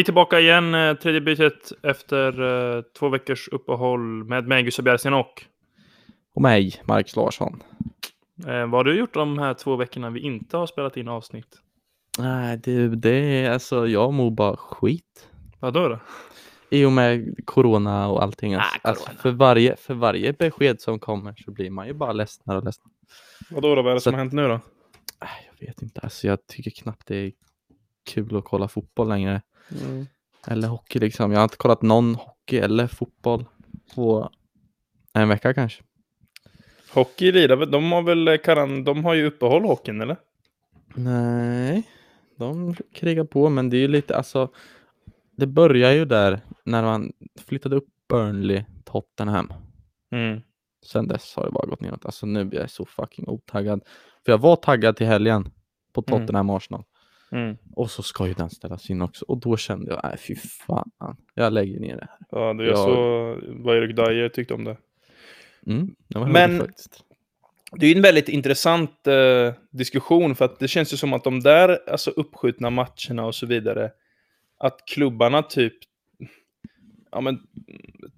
Vi är tillbaka igen, eh, tredje bytet efter eh, två veckors uppehåll med mig, Gustav Bjärsén och Och mig, Marcus Larsson. eh, vad har du gjort de här två veckorna vi inte har spelat in avsnitt? Nej, det, det är alltså, jag mår bara skit. Vad då? då? I och med corona och allting. Alltså, Ah, alltså, corona. för, varje, för varje besked som kommer så blir man ju bara ledsenare och ledsen. Vad då, då? Vad är det Så- som har hänt nu då? Jag vet inte, alltså, jag tycker knappt det är kul att kolla fotboll längre. Eller hockey liksom. Jag har inte kollat någon hockey eller fotboll på en vecka kanske. Hockey lirar väl- de har väl karan, de har ju uppehåll hockeyn eller? Nej, de krigar på, men det är ju lite, alltså, det börjar ju där när man flyttade upp Burnley, Tottenham. Mm. Sen dess har det bara gått neråt. Alltså nu blir jag så fucking otaggad. För jag var taggad till helgen på Mm. Tottenham Arsenal. Mm. Och så ska ju den ställas in också. Och då kände jag, nej fy fan. Jag lägger ner det här. Ja, det jag Ja. så vad Erik Dyer tyckte om det. Mm, det var Men- faktiskt. Det är ju en väldigt intressant eh, diskussion för att det känns ju som att de där alltså, uppskjutna matcherna och så vidare, att klubbarna typ ja, men,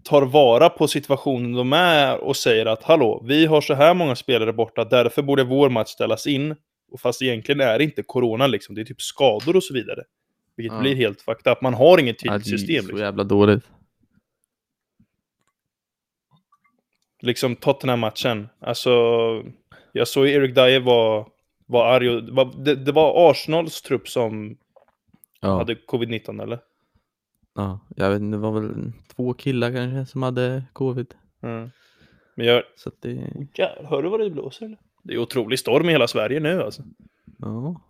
tar vara på situationen de är och säger att hallå, vi har så här många spelare borta, därför borde vår match ställas in. Och fast egentligen är det inte corona liksom, det är typ skador och så vidare. Vilket Ja. blir helt fucked up. Man har inget tydligt det är system. så Liksom. jävla dåligt. liksom Tottenham-matchen. Alltså, jag såg Erik Dyer var, var arg. Och, det, var, det, det var Arsenals trupp som Ja, hade covid-19 eller? ja, jag vet inte, det var väl två killar kanske som hade covid. Mm. Men jag... Så det, Jävlar, hör du vad det blåser eller? Det är otrolig storm i hela Sverige nu alltså. ja.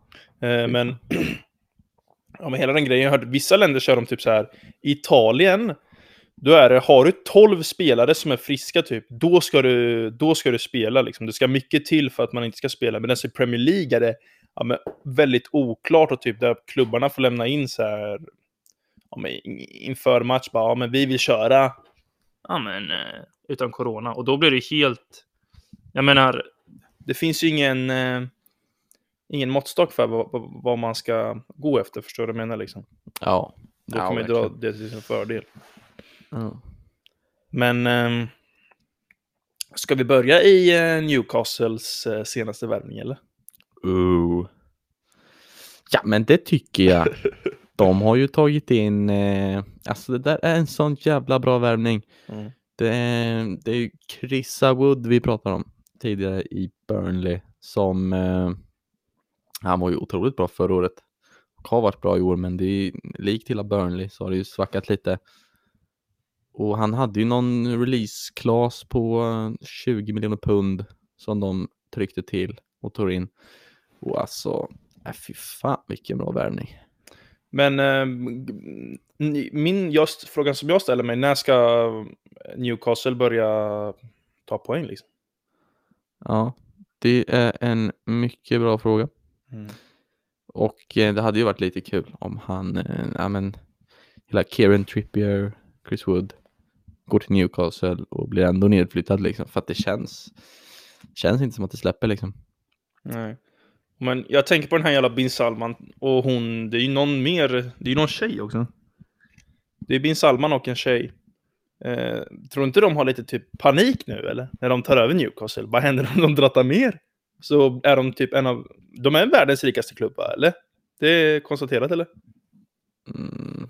Eh, men... ja, men hela den grejen, jag hörde, vissa länder kör de typ så här. Italien, då är det, har du 12 spelare som är friska typ, då ska du, då ska du spela liksom. Det ska mycket till för att man inte ska spela. Men i Premier League är det ja, men, väldigt oklart och typ där klubbarna får lämna in så här ja, men, in- inför match bara, ja men vi vill köra ja, men, eh, utan corona. Och då blir det helt, jag menar, det finns ju ingen, eh, ingen måttstock för vad, vad, vad man ska gå efter, förstår du vad jag menar liksom. Ja. Då ja, kan man dra det till sin fördel. Ja. Men ehm, ska vi börja i eh, Newcastles eh, senaste värvning eller? Ooh. Ja, men det tycker jag. De har ju tagit in, eh, alltså det där är en sån jävla bra värvning. Mm. Det är, det är ju Chrissa Wood vi pratade om tidigare i Burnley som, eh, han var ju otroligt bra förra året. Och har varit bra i år, men det är likt hela Burnley så har det ju svackat lite. Och han hade ju någon release class på eh, 20 miljoner pund som de tryckte till och tog in. Och alltså, äh, fy fan vilken bra värvning. Men ehm, min just, frågan som jag ställer mig, när ska Newcastle börja ta poäng liksom? Ja, det är en mycket bra fråga. Mm. Och eh, det hade ju varit lite kul om han, eh, ja men, hela Kieran Trippier, Chris Wood, går till Newcastle och blir ändå nedflyttad liksom. För att det känns, känns inte som att det släpper liksom. Nej. Men jag tänker på den här jävla Bin Salman och hon, det är ju någon mer, det är ju någon tjej också. Det är Bin Salman och en tjej. Eh, tror inte de har lite typ panik nu eller? När de tar över Newcastle. Vad händer om de drattar mer? Så är de typ en av, de är världens rikaste klubb eller? Det är konstaterat eller? Mm.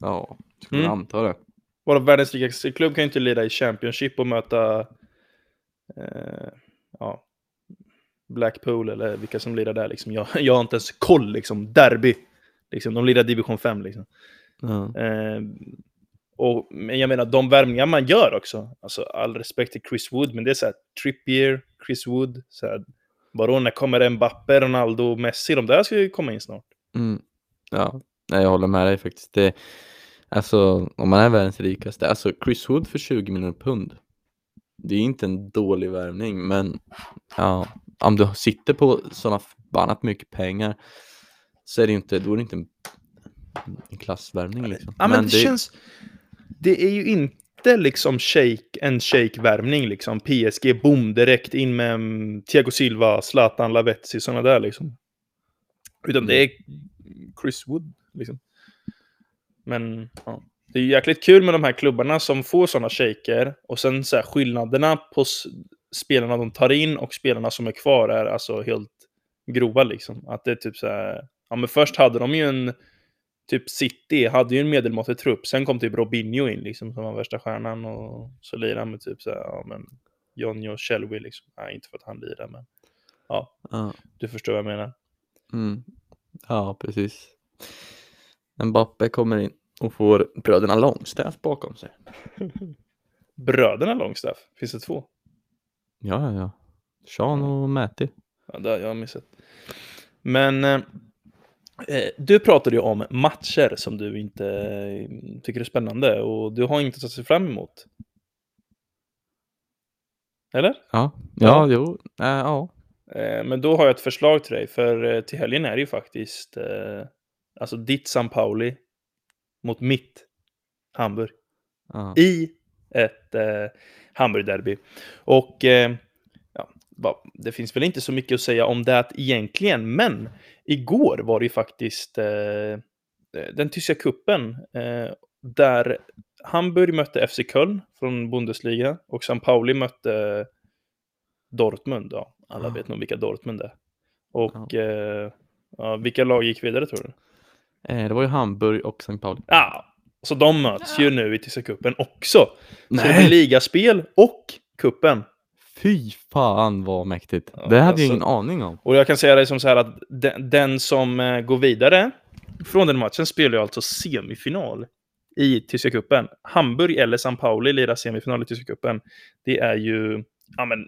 Ja, skulle Mm. anta det. Vara världens rikaste klubb kan ju inte leda i Championship och möta eh, ja, Blackpool eller vilka som lirar där liksom. Jag, jag har inte ens koll liksom. Derby. Liksom, de lirar division 5 liksom. Ja. Eh, och, men jag menar, de värvningar man gör också. Alltså all respekt till Chris Wood, men det är så här Trippier, Chris Wood. Så här, vadå, när kommer Mbappe, Ronaldo, Messi? De där ska ju komma in snart. Mm. Ja, jag håller med dig faktiskt. Det, alltså, om man är världens rikaste, alltså Chris Wood för 20 miljoner pund. Det är inte en dålig värvning, men ja, om du sitter på sådana förbannat mycket pengar så är det inte, då är det inte en, en klassvärvning liksom. Ja, men, det, känns... Det är ju inte liksom shake, en shake-värvning liksom. PSG, boom, direkt in med mm, Thiago Silva, Zlatan, Lavetzi, sådana där liksom. Utan det är Chris Wood liksom. Men ja. det är jäkligt kul med de här klubbarna som får sådana shaker och sen så här, skillnaderna på spelarna de tar in och spelarna som är kvar är alltså helt grova liksom. Att det är typ så här, ja men först hade de ju en, typ City hade ju en medelmåttig trupp, sen kom typ Robinho in liksom som var värsta stjärnan och så lirade han med typ så här, ja men Johnny och Shelby liksom. Nej, inte för att han lirar men ja, Ja. du förstår vad jag menar. Mm. Ja, precis. Mbappe kommer in och får bröderna Longstaff bakom sig. Bröderna Longstaff, finns det två? Ja, ja, ja. Sean och Matti. Ja, det har jag missat. Men eh, du pratade ju om matcher som du inte eh, tycker är spännande och du har inte att se fram emot. Eller? Ja, Ja. ja, jo, äh, ja. Eh, men då har jag ett förslag till dig, för eh, till helgen är det ju faktiskt eh, alltså ditt San Pauli mot mitt Hamburg. ja. i ett eh, Hamburg-derby. Och eh, det finns väl inte så mycket att säga om det egentligen, men igår var det ju faktiskt eh, den tyska kuppen eh, där Hamburg mötte FC Köln från Bundesliga och San Pauli mötte Dortmund. Ja, alla Ja. vet nog vilka Dortmund är. Och eh, ja, vilka lag gick vidare tror du? Eh, det var ju Hamburg och St. Pauli. Ja, så de möts ju nu i tyska kuppen också. Så det blir Nej, ligaspel och kuppen. Fy fan vad mäktigt. Ja, det hade alltså- jag ingen aning om. Och jag kan säga det som så här att den, den som eh, går vidare från den matchen spelar ju alltså semifinal i tyska kuppen. Hamburg eller San Pauli lirar semifinal i tyska kuppen. Det är ju, ja men,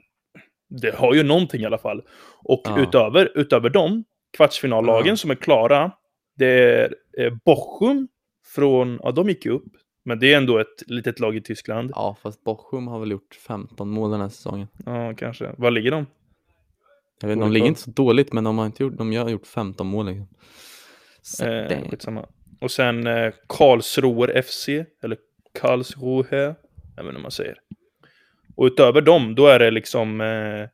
det har ju någonting i alla fall. Och Ja. utöver, utöver dem, kvartsfinallagen Ja. som är klara, det är eh, Bochum från, ja de gick ju upp, men det är ändå ett litet lag i Tyskland. Ja, fast Bochum har väl gjort 15 mål den här säsongen. Ja, kanske. Var ligger de? Jag vet, de ligger inte så dåligt, men de har inte gjort, de har gjort 15 mål liksom. Så Eh, skitsamma. Och sen eh, Karlsruher FC, eller Karlsruhe, jag vet inte hur man säger. Och utöver dem, då är det liksom... Eh,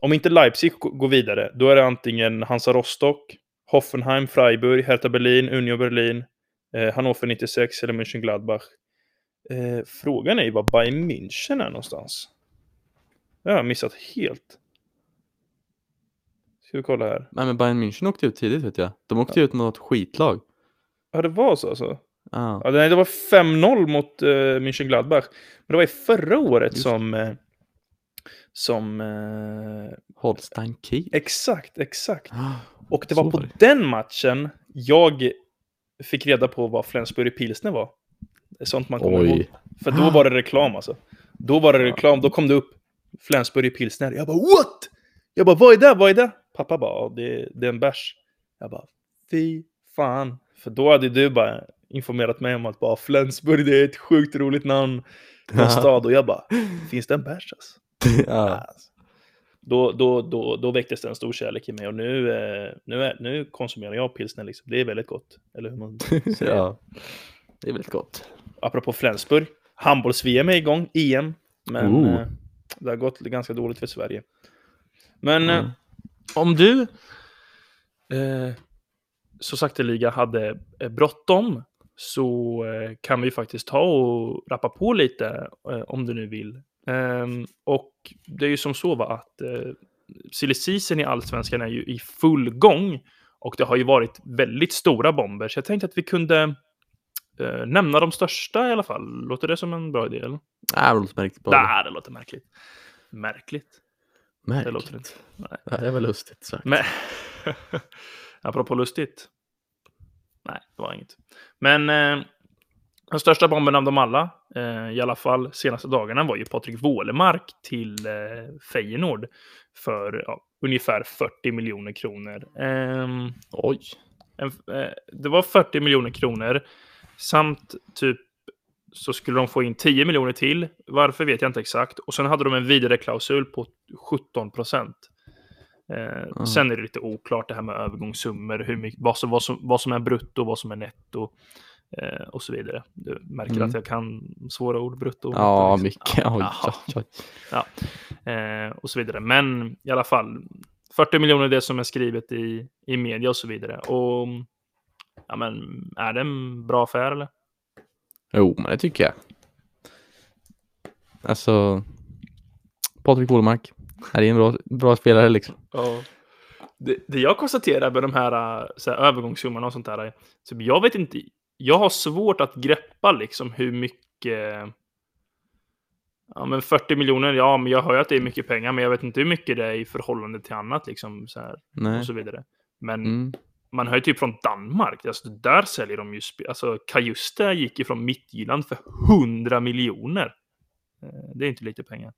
om inte Leipzig går vidare, då är det antingen Hansa Rostock, Hoffenheim, Freiburg, Hertha Berlin, Union Berlin, eh, Hannover 96 eller Mönchengladbach. Eh, frågan är ju var Bayern München är någonstans. Det har jag missat helt. Ska vi kolla här. Nej, men Bayern München åkte ut tidigt vet jag. De åkte ut mot ett skitlag. Ja, det var så alltså? Ja. Ja, det var 5-0 mot uh, Mönchengladbach. Men det var ju förra året Just. som... eh, som... eh, Holstein Kiel. exakt, exakt. Ah, Och det var på var det. den matchen jag fick reda på vad Flensburg Pilsner var. Det är sånt man kommer ihåg. Oj. För då var det reklam alltså. Då var det reklam, då kom det upp Flensburg Pilsner. Jag bara what? Jag bara vad är det? Vad är det? Pappa bara "Ja, det, det är en bärs. Jag bara fy fan. För då hade du bara informerat mig om att bara Flensburg det är ett sjukt roligt namn på en stad. Och jag bara finns det en bärs alltså? ja. Alltså. Då, då, då, då väcktes det en stor kärlek i mig och nu, eh, nu, är, nu konsumerar jag pilsner liksom. Det är väldigt gott. Eller hur man säger. ja. Det är väldigt gott. apropå Flensburg, handbolls-VM är igång, EM. Men Oh. eh, det har gått ganska dåligt för Sverige. Men eh, Mm. om du eh, så sakteliga hade eh, bråttom så eh, kan vi faktiskt ta och rappa på lite eh, om du nu vill. Ehm, och det är ju som så va, att eh, silly i Allsvenskan är ju i full gång och det har ju varit väldigt stora bomber. Så jag tänkte att vi kunde eh, nämna de största i alla fall. Låter det som en bra idé? Eller? Nej, det låter märkligt. Nej, det låter märkligt. Märkligt. Märkligt. Det låter inte. Nej. Ja, det var lustigt sagt. Men, apropå lustigt. Nej, det var inget. Men eh, den största bomben av dem alla, i alla fall senaste dagarna, var ju Patrik Wålemark till eh, Feyenoord för ja, ungefär 40 miljoner kronor. Ehm, Oj. en, eh, det var 40 miljoner kronor samt typ så skulle de få in 10 miljoner till. Varför vet jag inte exakt. Och sen hade de en vidare klausul på 17 procent. Eh, Mm. Sen är det lite oklart det här med övergångssummor, hur mycket, vad, som, vad, som, vad som är brutto, vad som är netto eh, och så vidare. Du märker Mm. att jag kan svåra ord, brutto. och Ja, liksom. mycket. Oj, Ja. oj, oj. eh, och så vidare. Men i alla fall, 40 miljoner är det som är skrivet i, i media och så vidare. Och ja men är det en bra affär eller? Jo, men det tycker jag. Alltså, Patrik Wålemark. Är det en bra, bra spelare liksom? Ja. Det, det jag konstaterar med de här, så här övergångssummorna och sånt där, så jag vet inte, jag har svårt att greppa liksom hur mycket Ja men 40 miljoner, ja men jag hör ju att det är mycket pengar, men jag vet inte hur mycket det är i förhållande till annat liksom så här, Nej. och så vidare. Men Mm. man hör ju typ från Danmark, alltså där säljer de ju, spe- alltså Kajuste gick ju från Midtjylland för 100 miljoner. Eh, Det är inte lite pengar.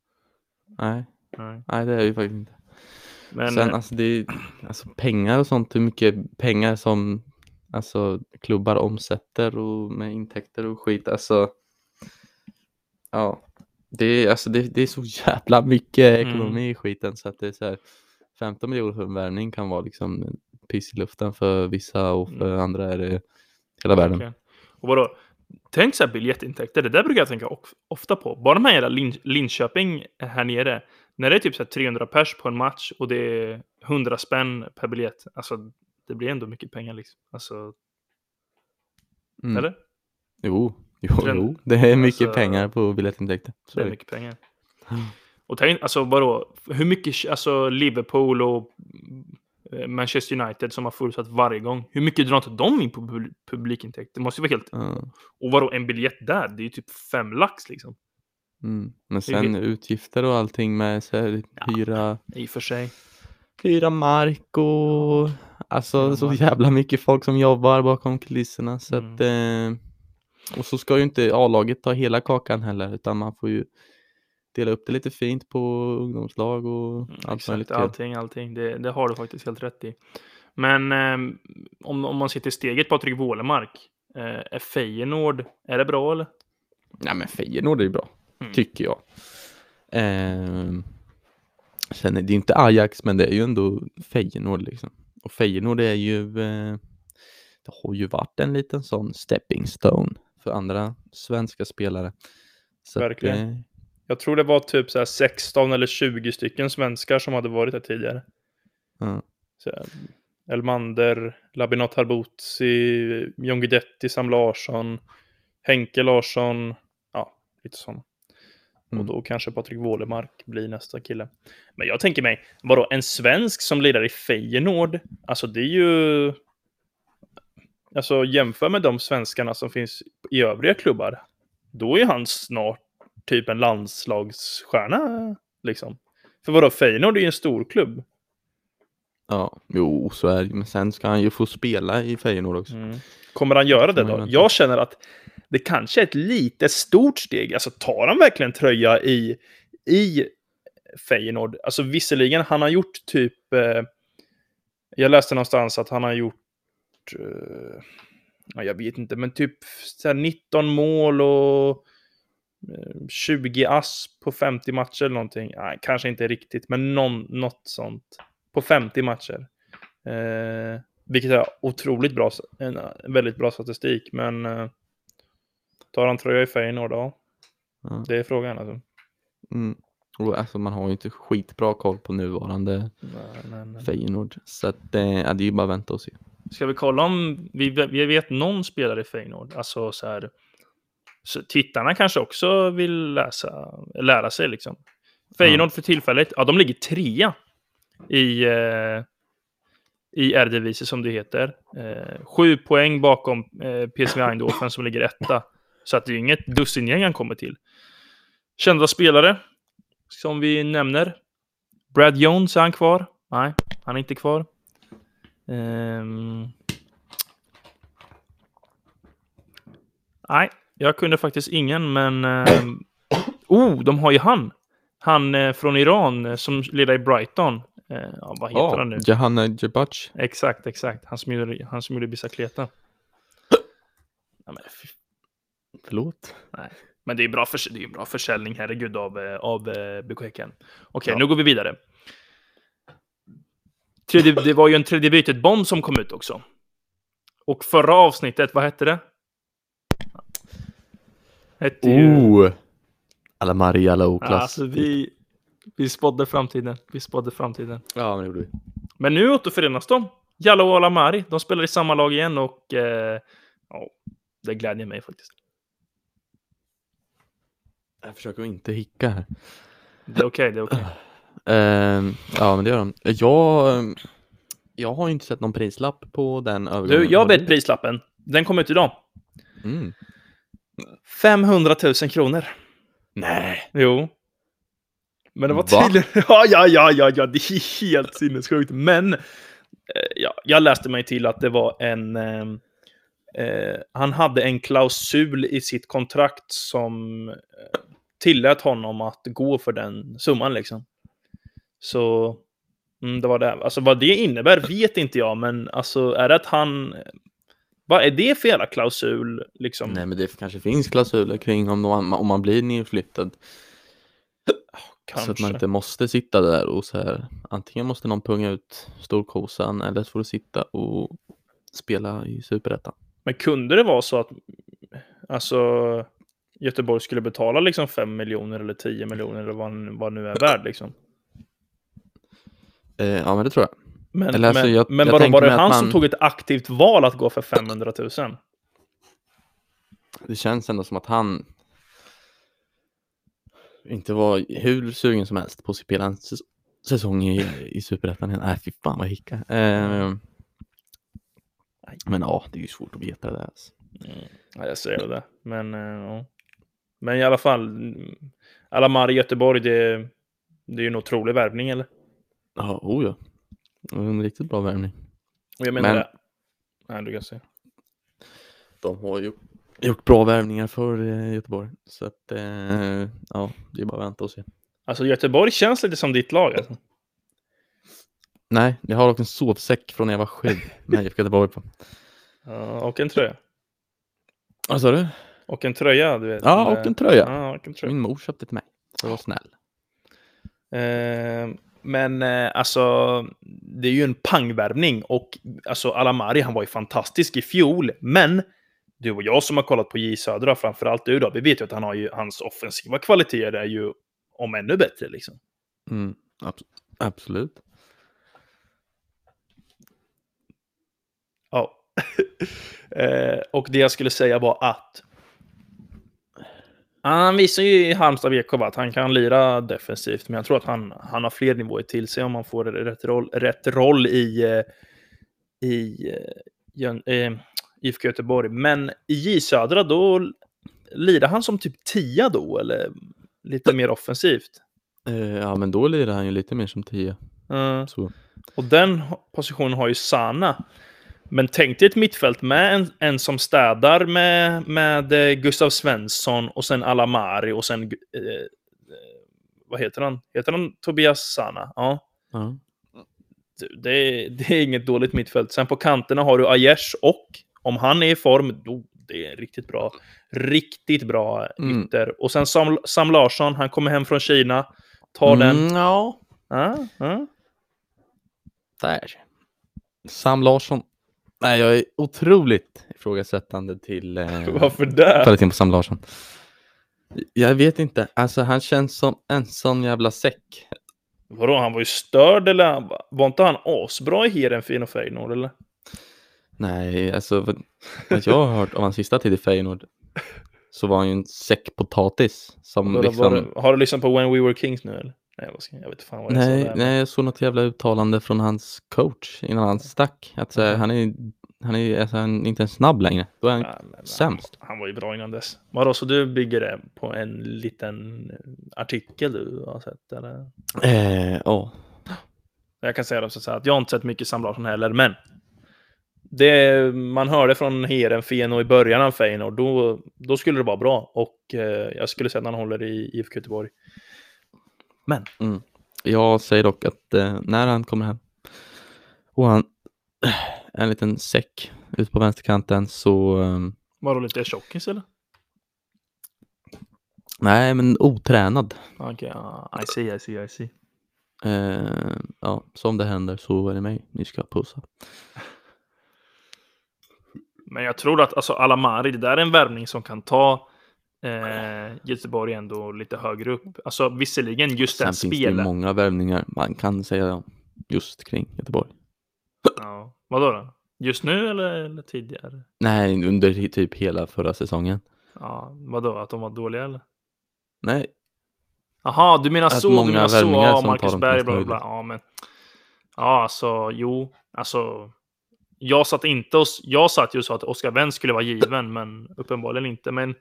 Nej, Nej. nej, det är ju faktiskt inte. Men Sen eh, alltså det är alltså pengar och sånt, hur mycket pengar som alltså klubbar omsätter och med intäkter och skit, alltså. Ja, det är alltså det, det är så jävla mycket Mm. ekonomi i skiten så att det är så här 15 miljoner för en värvning kan vara liksom piss i luften för vissa och för Mm. andra är det hela världen. Okej. Och vadå? Tänk så här biljettintäkter, det där brukar jag tänka of- ofta på. Bara de här jävla Lin- Linköping här nere, när det är typ så här 300 pers på en match och det är 100 spänn per biljett, alltså det blir ändå mycket pengar liksom. Alltså, Mm. eller? Jo, jo, jo, det är mycket alltså- pengar på biljettintäkter. Så Det är mycket pengar. Mm. Och tänk, alltså vadå, hur mycket, alltså Liverpool och eh, Manchester United som har fullsatt varje gång, hur mycket drar inte de in på pub- publikintäkt? Det måste ju vara helt, Ja. och vadå, en biljett där, det är ju typ fem lax liksom. Mm. Men sen utgifter och allting med så här, hyra, I och för sig. Hyra mark och alltså så jävla mycket folk som jobbar bakom kulisserna så Mm. att eh, och så ska ju inte A-laget ta hela kakan heller utan man får ju dela upp det lite fint på ungdomslag och allt Mm, Exakt, möjligt. allting, allting. Det, det har du faktiskt helt rätt i. Men ehm, om, om man ser till steget Patrik Wålemark, eh, är Feyenoord, är det bra eller? Nej men Feyenoord är ju bra, Mm. tycker jag. Ehm, sen är det ju inte Ajax men det är ju ändå Feyenoord liksom. Och Feyenoord är ju, eh, det har ju varit en liten sån stepping stone för andra svenska spelare. Så att, Verkligen. eh, Jag tror det var typ så här 16 eller 20 stycken svenskar som hade varit här tidigare. ja. Så Elmander, Labinot Harbutsi, John Guidetti, Sam Larsson, Henke Larsson, ja, lite sånt. Mm. Och då kanske Patrik Wålemark blir nästa kille. Men jag tänker mig, vadå, en svensk som lirar i Feyenoord, alltså det är ju... Alltså jämför med de svenskarna som finns i övriga klubbar, då är han snart typ en landslagsstjärna, liksom. För vadå, Feyenoord är ju en stor klubb. ja, jo så är det men sen ska han ju få spela i Feyenoord också. Kommer han göra det då? Jag känner att det kanske är ett lite stort steg. Alltså tar han verkligen tröja i, i Feyenoord? Alltså visserligen, han har gjort typ... Eh, jag läste någonstans att han har gjort... Eh, ja, jag vet inte, men typ så här 19 mål och eh, 20 ass på 50 matcher eller någonting. Nej, kanske inte riktigt, men någon, något sånt. På 50 matcher. Eh, vilket är otroligt bra, en väldigt bra statistik. Men eh, tar han tröja i Feyenoord, ja. Ja. Det är frågan alltså. Mm. Och alltså man har ju inte skitbra koll på nuvarande Nej, nej, nej. Feyenoord. Så att eh, ja, det är ju bara att vänta och se. Ska vi kolla om vi, vi vet någon spelare i Feyenoord? Alltså så här. Så tittarna kanske också vill läsa, lära sig liksom. Feyenoord för tillfället, ja de ligger trea i, eh, i Eredivisie som det heter. Eh, sju poäng bakom eh, PSV Eindhoven som ligger etta. Så att det är inget dussingäng han kommer till. Kända spelare som vi nämner. Brad Jones, är han kvar? Nej, han är inte kvar. Ehm. Nej, jag kunde faktiskt ingen, men... ehm, Oh, de har ju han! Han eh, från Iran eh, som lirar i Brighton. Eh, ja, vad heter han nu? Johanna Jebac. Exakt, exakt. Han som gjorde, han som gjorde bicicleta. Ja, men, Förlåt. men det är bra, för, det är en bra försäljning, herregud, av, eh, av eh, BK Häcken. Okej, Ja. nu går vi vidare. Tredje, det var ju en tredje bytet-bomb som kom ut också. Och förra avsnittet, vad hette det? Hette ju... Oh! Alla Maria Low-klass. alltså, vi, vi spådde framtiden. Vi spådde framtiden. Ja, men det gjorde vi. Men nu återförenas de. Jallo och Alamari, de spelar i samma lag igen och eh, ja, det glädjer mig faktiskt. Jag försöker inte hicka här. Det är okej, det är okej. Ehm, ja, men det gör de. Jag, jag har ju inte sett någon prislapp på den övergången. Du, jag vet prislappen. Den kom ut idag. Mm. 500 000 kronor. Nej. Jo. Men det var Va? tydligen... Ja, ja, ja, ja, ja, det är helt sinnessjukt. Men eh, ja, jag läste mig till att det var en... Eh, eh, han hade en klausul i sitt kontrakt som eh, tillät honom att gå för den summan liksom. Så mm, det var det. Alltså vad det innebär vet inte jag, men alltså är det att han... Vad är det för jävla klausul liksom? Nej, men det kanske finns klausuler kring om, man- om man blir nedflyttad. Kanske. Så att man inte måste sitta där och så här. Antingen måste någon punga ut storkosan eller så får du sitta och spela i superettan. Men kunde det vara så att alltså, Göteborg skulle betala liksom 5 miljoner eller 10 miljoner eller vad, vad nu är värd liksom? Eh, ja, men det tror jag. Men, Eller alltså, men, jag- men jag tänker var det han man- som tog ett aktivt val att gå för 500 000? Det känns ändå som att han inte var hur sugen som helst på att spela en säs- säsong i, i superettan. Nej, fy fan vad jag hickar. Eh, men ja, det är ju svårt att veta det. Alltså. Ja, jag säger det. Men, eh, ja. Men i alla fall, Alamar i Göteborg, det, det är ju en otrolig värvning eller? Ja, oh ja. En riktigt bra värvning. Och jag menar Men- det. Nej, du kan säga. De har ju gjort bra värvningar för eh, Göteborg. Så att, eh, ja, det är bara att vänta och se. Alltså Göteborg känns lite som ditt lag alltså. Nej, jag har dock en sovsäck från när jag var sju med IFK Göteborg på. Ja, och en tröja. Vad sa du? Och en tröja, du vet. Ja, och en tröja. Ja, och en tröja. Min mor köpte till mig. Så jag var snäll. Eh, men eh, alltså, det är ju en pangvärvning och alltså Alamari, han var ju fantastisk i fjol, men du och jag som har kollat på J Södra, framförallt du då, vi vet ju att han har ju, hans offensiva kvaliteter är ju om ännu bättre liksom. Mm, abs- absolut. Ja. eh, och det jag skulle säga var att han visar ju i Halmstad BK att han kan lira defensivt, men jag tror att han, han har fler nivåer till sig om han får rätt roll, rätt roll i, eh, i eh, Jön- eh, IFK Göteborg. Men i J Södra, då lirar han som typ tia då, eller lite mer offensivt. Eh, ja, men då lirar han ju lite mer som. Eh, Så. Och den positionen har ju Sana. Men tänk dig ett mittfält med en, en som städar med, med eh, Gustav Svensson och sen Alamari och sen... Eh, eh, vad heter han? Heter han Tobias Sana? Ja. Ja. Det, är- det är inget dåligt mittfält. Sen på kanterna har du Aiesh och om han är i form, då, det är riktigt bra. Riktigt bra Mm. ytter. Och sen Sam, Sam Larsson, han kommer hem från Kina. Tar den. Mm, ja, Ja, ja. där. Sam Larsson. Nej, jag är otroligt ifrågasättande till eh, Varför det? kvaliteten på Sam Larsson. Jag vet inte, alltså han känns som en sån jävla säck. Vadå, han var ju störd eller? Var inte han asbra i Heerenveen och Feyenoord eller? Nej, alltså vad, vad jag har hört om hans sista tid i Feyenoord så var han ju en säck potatis som Vadå, liksom... var har du lyssnat på When We Were Kings nu eller? Nej, jag vet inte fan vad jag Nej, sa där. nej, jag såg något jävla uttalande från hans coach innan han stack. Att så här, Mhm. han är, han är, alltså, han är inte ens snabb längre. Då är han, Ja, men, sämst. Han, han var ju bra innan dess. Vadå, så du bygger det på en liten artikel du har sett eller? eh, ja. Jag kan säga det så att jag har inte sett mycket Sam Larsson heller, men det man hörde från Heerenveen och i början av Feyenoord, då, då skulle det vara bra. Och eh, jag skulle säga att han håller i IFK Göteborg. Men Mm. Jag säger dock att eh, när han kommer hem och han är en liten säck ut på vänsterkanten så eh, var du lite tjockis eller? nej, men otränad. Okej, ja, I see, I see, I see. Eh, ja, som det händer så är det mig ni ska pussa. Men jag tror att alltså, Alamari, det där är en värvning som kan ta eh, Göteborg ändå lite högre upp. Alltså visserligen just Sen den finns det ju spelen. många värvningar man kan säga just kring Göteborg. Ja. Vadå då? Just nu eller, eller tidigare? Nej, under typ hela förra säsongen. Ja, vadå? Att de var dåliga eller? Nej, Jaha, du menar Att så, du många menar så, ja, Marcus Berg, bla bla bla. Ja, men... Ja, alltså, jo, alltså... Jag satt inte och... Jag satt ju sa att Oscar Wendt skulle vara given, men uppenbarligen inte. Men...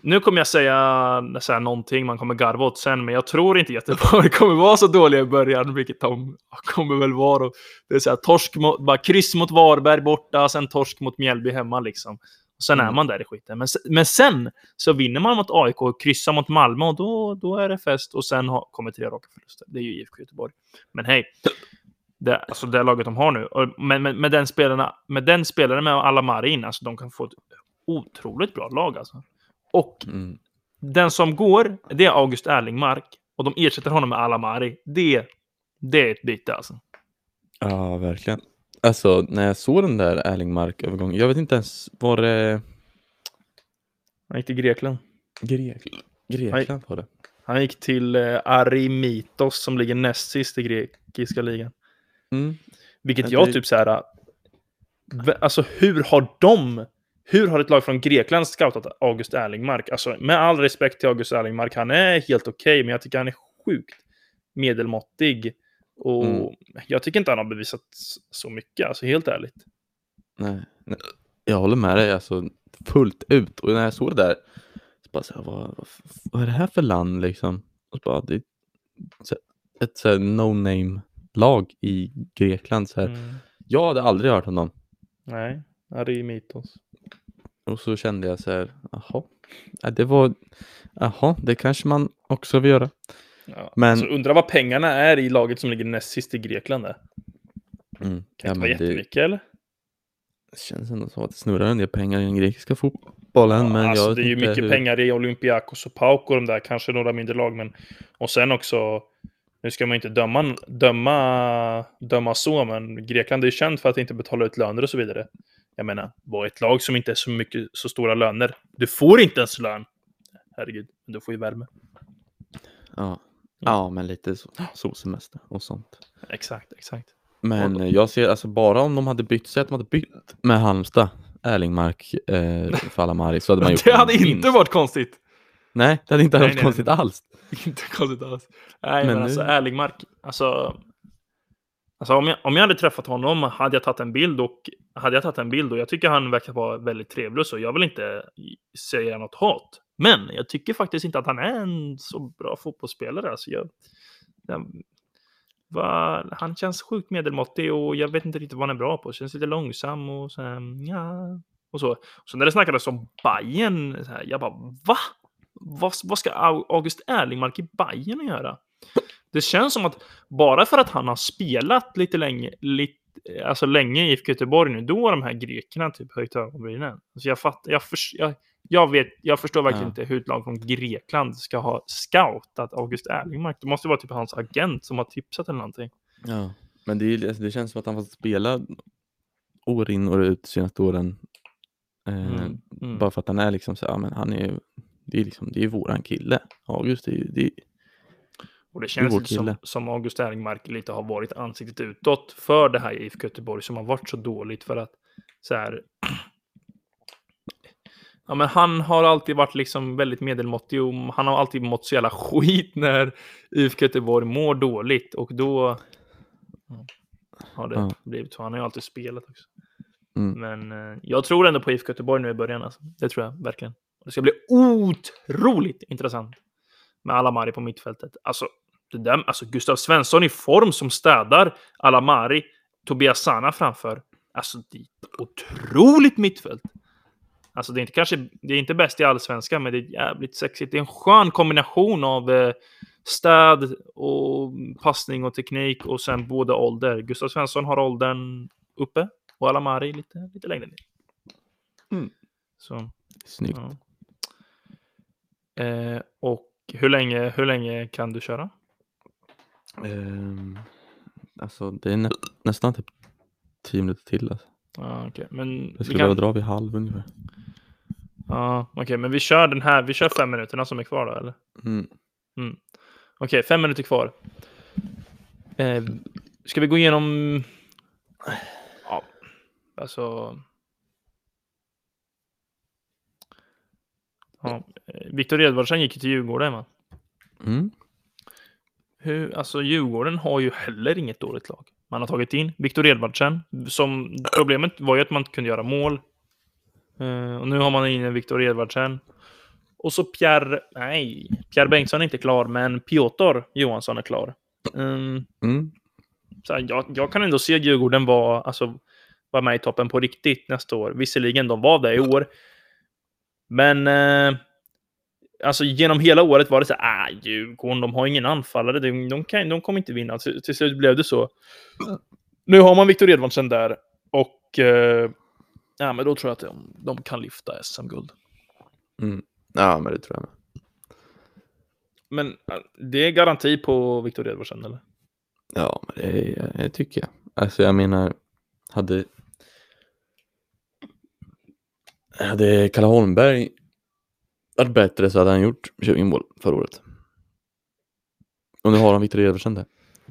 Nu kommer jag säga, säga någonting man kommer garva åt sen, men jag tror inte Göteborg kommer vara så dåliga i början, vilket de kommer väl vara. Det är så här, torsk mot, bara kryss mot Varberg borta, sen torsk mot Mjällby hemma liksom. Och sen är Mm. man där i skiten. Men, men sen så vinner man mot AIK och kryssar mot Malmö och då, då är det fest. Och sen har, kommer tre raka förluster. Det är ju IFK Göteborg. Men hej, det, alltså det laget de har nu. Och, men med, med, den spelarna, med den spelaren med alla Marin, alltså de kan få ett otroligt bra lag alltså. Och mm. den som går, det är August Erlingmark. Och de ersätter honom med Alamari. Det, det är ett byte alltså. ja, verkligen. Alltså, när jag såg den där Erlingmark-övergången, jag vet inte ens, var det Han gick till Grekland. Grek... Grekland var det? Han gick till eh, Arimitos som ligger näst sist i grekiska ligan. Mm. Vilket jag typ så här. v- Alltså hur har de? Hur har ett lag från Grekland scoutat August Erlingmark? Alltså med all respekt till August Erlingmark, han är helt okej, men jag tycker han är sjukt medelmåttig. Och Mm. jag tycker inte han har bevisat så mycket, alltså helt ärligt. Nej, nej. Jag håller med dig alltså fullt ut. Och när jag såg det där, så bara så här, vad, vad, vad är det här för land liksom? Och så bara, det är ett så här no-name lag i Grekland. Så här. Mm. Jag hade aldrig hört om dem. Nej, Arimitos. Och så kände jag så här, jaha, ja, det var, jaha, det kanske man också vill göra. Ja. Men- Alltså, undrar vad pengarna är i laget som ligger näst sist i Grekland. Där. Mm. Kan Ja, inte vara men det jättemycket eller? känns ändå som att det snurrar en del pengar i den grekiska fotbollen. Ja, men alltså, det är ju mycket hur... pengar i Olympiakos och Pauk och de där, kanske några mindre lag. Men... Och sen också, nu ska man inte döma, döma, döma så, men Grekland är ju känt för att inte betala ut löner och så vidare. Jag menar, vad ett lag som inte är så mycket, så stora löner. Du får inte ens lön. Herregud, men du får ju värme. Ja. ja, men lite så, solsemester och sånt. Exakt, exakt. Men jag ser alltså bara om de hade bytt, säg att de hade bytt med Halmstad, Erlingmark, eh, för Alamari så hade man gjort Det hade inte varit konstigt. Nej, det hade inte Nej, varit nej, konstigt nej. alls. Inte konstigt alls. Nej, men, Men alltså nu- Erlingmark, alltså... Alltså om jag, om jag hade träffat honom hade jag tagit en bild och hade jag tagit en bild och jag tycker han verkar vara väldigt trevlig så. Jag vill inte säga något hat. Men jag tycker faktiskt inte att han är en så bra fotbollsspelare. Alltså jag, jag, va, han känns sjukt medelmåttig och jag vet inte riktigt vad han är bra på. Känns lite långsam och så här, ja, och så. Så när det snackades om Bayern, så här, jag bara va? Vad, vad ska August Erlingmark i Bayern göra? Det känns som att bara för att han har spelat lite länge, lite, alltså länge i IFK Göteborg nu, då har de här grekerna typ höjt ögonbrynen. Alltså jag, fatt, jag, förs- jag, jag, vet, jag förstår verkligen Ja. inte hur ett lag från Grekland ska ha scoutat August Erlingmark. Det måste vara typ hans agent som har tipsat eller någonting. Ja. Men det, är, det känns som att han fått spela år in och ut de senaste åren. Eh, Mm, mm. Bara för att han är liksom så, ja men han är ju, det är liksom, det är våran kille. August, det är det är, Och det känns lite som, som August Erlingmark lite har varit ansiktet utåt för det här IFK Göteborg som har varit så dåligt för att så här. Ja, men han har alltid varit liksom väldigt medelmåttig och han har alltid mått så jävla skit när IFK Göteborg mår dåligt och då har det Ja. blivit så. Han har ju alltid spelat också. Mm. Men eh, jag tror ändå på IFK Göteborg nu i början. Alltså. Det tror jag verkligen. Det ska bli otroligt intressant med Alamari på mittfältet. Alltså, det där, alltså Gustav Svensson i form som städar Alamari, Tobias Sana framför. Alltså, det är ett otroligt mittfält. Alltså, det är inte kanske, det är inte bäst i allsvenskan, men det är jävligt sexigt. Det är en skön kombination av eh, städ och passning och teknik och sen både ålder. Gustav Svensson har åldern uppe och Alamari lite, lite längre ner. Mm. Så, snyggt. ja. Eh, och hur länge, hur länge kan du köra? Ehm, alltså det är nä, nästan typ 10 minuter till. Alltså. Ja, okej. Men Jag vi skulle kan... behöva dra vid halv ungefär. Ja, okej, men vi kör den här. Vi kör fem minuterna som är kvar då, eller? Mm. Okej, fem minuter kvar. Eh, ska vi gå igenom Ja, alltså... Ja, Viktor Edvardsen gick ju till Djurgården va? Mm. Hur, alltså Djurgården har ju heller inget dåligt lag. Man har tagit in Viktor Edvardsen. Som, problemet var ju att man inte kunde göra mål. Eh, och nu har man in Viktor Edvardsen. Och så Pierre, nej, Pierre Bengtsson är inte klar, men Piotr Johansson är klar. Mm, Mm. så här, jag, jag kan ändå se Djurgården vara, alltså, vara med i toppen på riktigt nästa år. Visserligen, de var det i år. Men eh, alltså genom hela året var det så här, ah, Djurgården, de har ingen anfallare, de, de, kan, de kommer inte vinna. Till, till slut blev det så. Nu har man Viktor Edvardsen där och eh, ja, men då tror jag att de, de kan lyfta SM-guld. Mm. Ja, men det tror jag med. Men det är garanti på Viktor Edvardsen, eller? Ja, men det, det tycker jag. Alltså jag menar, hade... Hade Kalle Holmberg varit bättre så hade han gjort 20 mål förra året. Och nu har han Viktor Edvardsen där.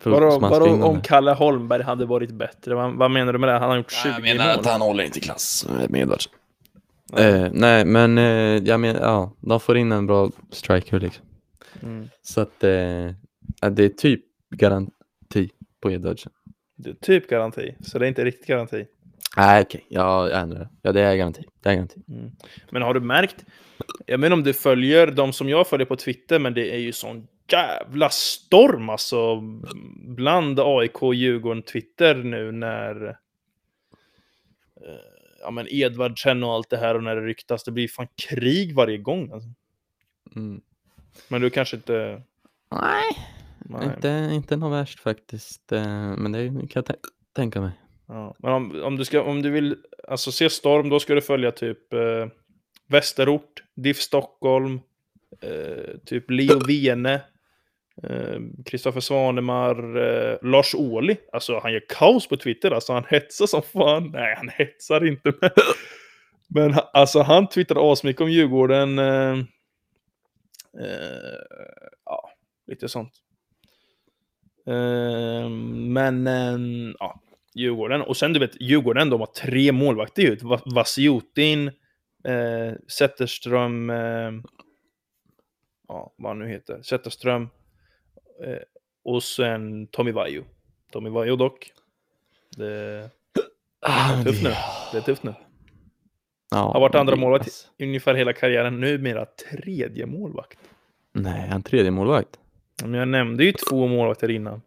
Vadå, om. Kalle Holmberg hade varit bättre? Vad, vad menar du med det? Han har gjort 20 Jag menar mål. att han håller inte klass med Edvardsen. Eh, nej, men eh, jag menar, ja, de får in en bra striker liksom. Mm. Så att eh, det är typ garanti på Edvardsen. Det är typ garanti, så det är inte riktigt garanti. Nej, okej, ja, jag ändrar det. Ja, det är garanti. Det är garanti. Mm. Men har du märkt? Jag menar om du följer de som jag följer på Twitter, men det är ju sån jävla storm alltså bland AIK Djurgården Twitter nu när eh, ja men Edvardsen och allt det här och när det ryktas. Det blir fan krig varje gång. Alltså. Mm. Men du kanske inte... Nej, Nej. Inte, inte något värst faktiskt. eh, Men det kan jag tän- tänka mig. Ja. Men om, om, du ska, om du vill alltså, se storm, då ska du följa typ eh, Västerort, DIF Stockholm, eh, typ Leo Vene, eh, Kristoffer Svanemar, eh, Lars Ohly. Alltså han gör kaos på Twitter, alltså han hetsar som fan. Nej, han hetsar inte. Men, men alltså han twittrar asmycket om Djurgården. Eh, eh, ja, lite sånt. Eh, men, eh, ja. Djurgården. Och sen du vet, Djurgården, de har tre målvakter ut. Va- Vasiotin, eh, Zetterström, eh, ja, vad han nu heter, Zetterström eh, och sen Tommy Vaiho. Tommy Vaiho dock. Det Ah, är tufft nu. Det är tufft nu. Ja, Har varit andra det- målvakt alltså, ungefär hela karriären. Numera tredje målvakt. Nej, han tredje målvakt. Men jag nämnde ju två målvakter innan.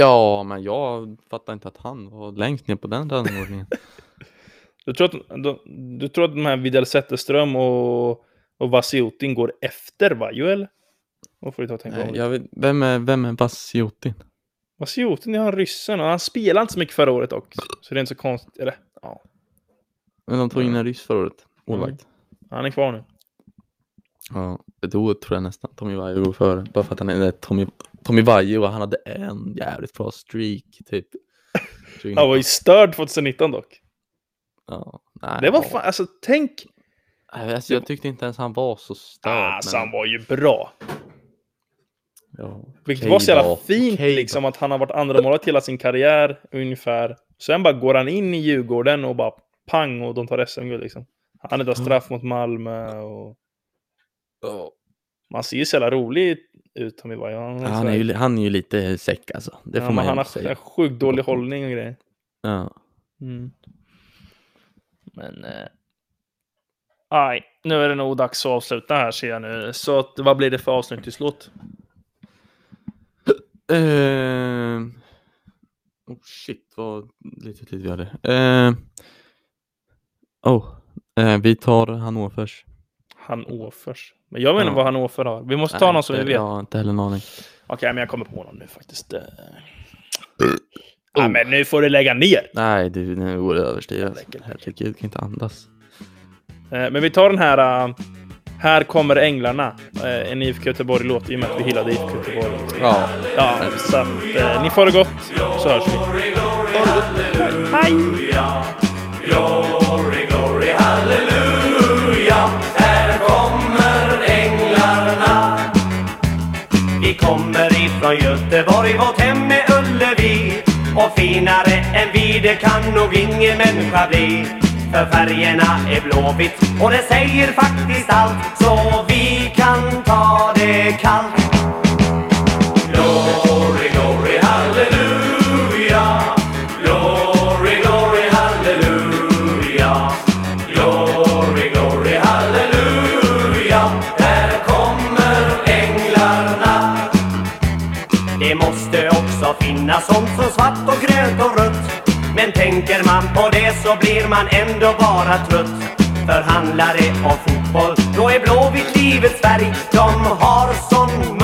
Ja, men jag fattar inte att han var längst ner på den rangordningen. Du tror att, du, du tror att de här Widell Zetterström och, och Vasiotin går efter Vaiho eller? Får du ta och tänka Nej, om? jag vet, vem är, vem är Vasiotin? Vasiotin är han ryssen och han spelade inte så mycket förra året dock. Så det är inte så konstigt. Eller, ja, Men de tog in en ryss förra året. Målvakt. han är kvar nu. Ja, då tror jag nästan Tommy Vaiho går före. Bara för att han är Tommy, Tommy Vaiho han hade en jävligt bra streak typ. Han var ju störd 2019 dock. Ja, nej, Det var fan, alltså tänk. Alltså, jag tyckte inte ens han var så störd. Alltså men- han var ju bra. ja, Vilket var så jävla fint liksom att han har varit andra målet hela sin karriär ungefär. Sen bara går han in i Djurgården och bara pang och de tar SM-guld liksom. Han är där straff mot Malmö och Man ser ju så jävla rolig ut Tommy Vaiho. Han, han, är ju, han är ju lite säck alltså. Det ja, får man Han har säga. en sjukt dålig hållning och grejer. Ja. Mm. Men... Eh, aj, nu är det nog dags att avsluta här ser jag nu. Så att, vad blir det för avslutningslåt? Eh, oh shit, vad lite tid vi hade. Eh, oh, eh, vi tar Hannovers. Hannovers. Men jag vet inte Ja. vad Hannover har. Vi måste ta Nej, någon som vi vet. Jag har inte heller en aning. Okej, men jag kommer på någon nu faktiskt. Eh. Ja, men nu får du lägga ner. Nej, du, nu går det överstyr. Alltså. Herregud, kan inte andas. Eh, men vi tar den här... eh, här kommer änglarna. Eh, en IFK Göteborg-låt i och med att vi gillade IFK Göteborg. Ja, Ja, så att eh, ni får det gott så hörs vi. Hej! Glory, glory, halleluja Vi kommer ifrån Göteborg, vårt hem är Ullevi. Och finare än vi det kan nog ingen människa bli. För färgerna är blåvitt och det säger faktiskt allt. Så vi kan ta det kallt. Så blir man ändå bara trött. För handlar det om fotboll, då är blåvitt livets färg. De har sån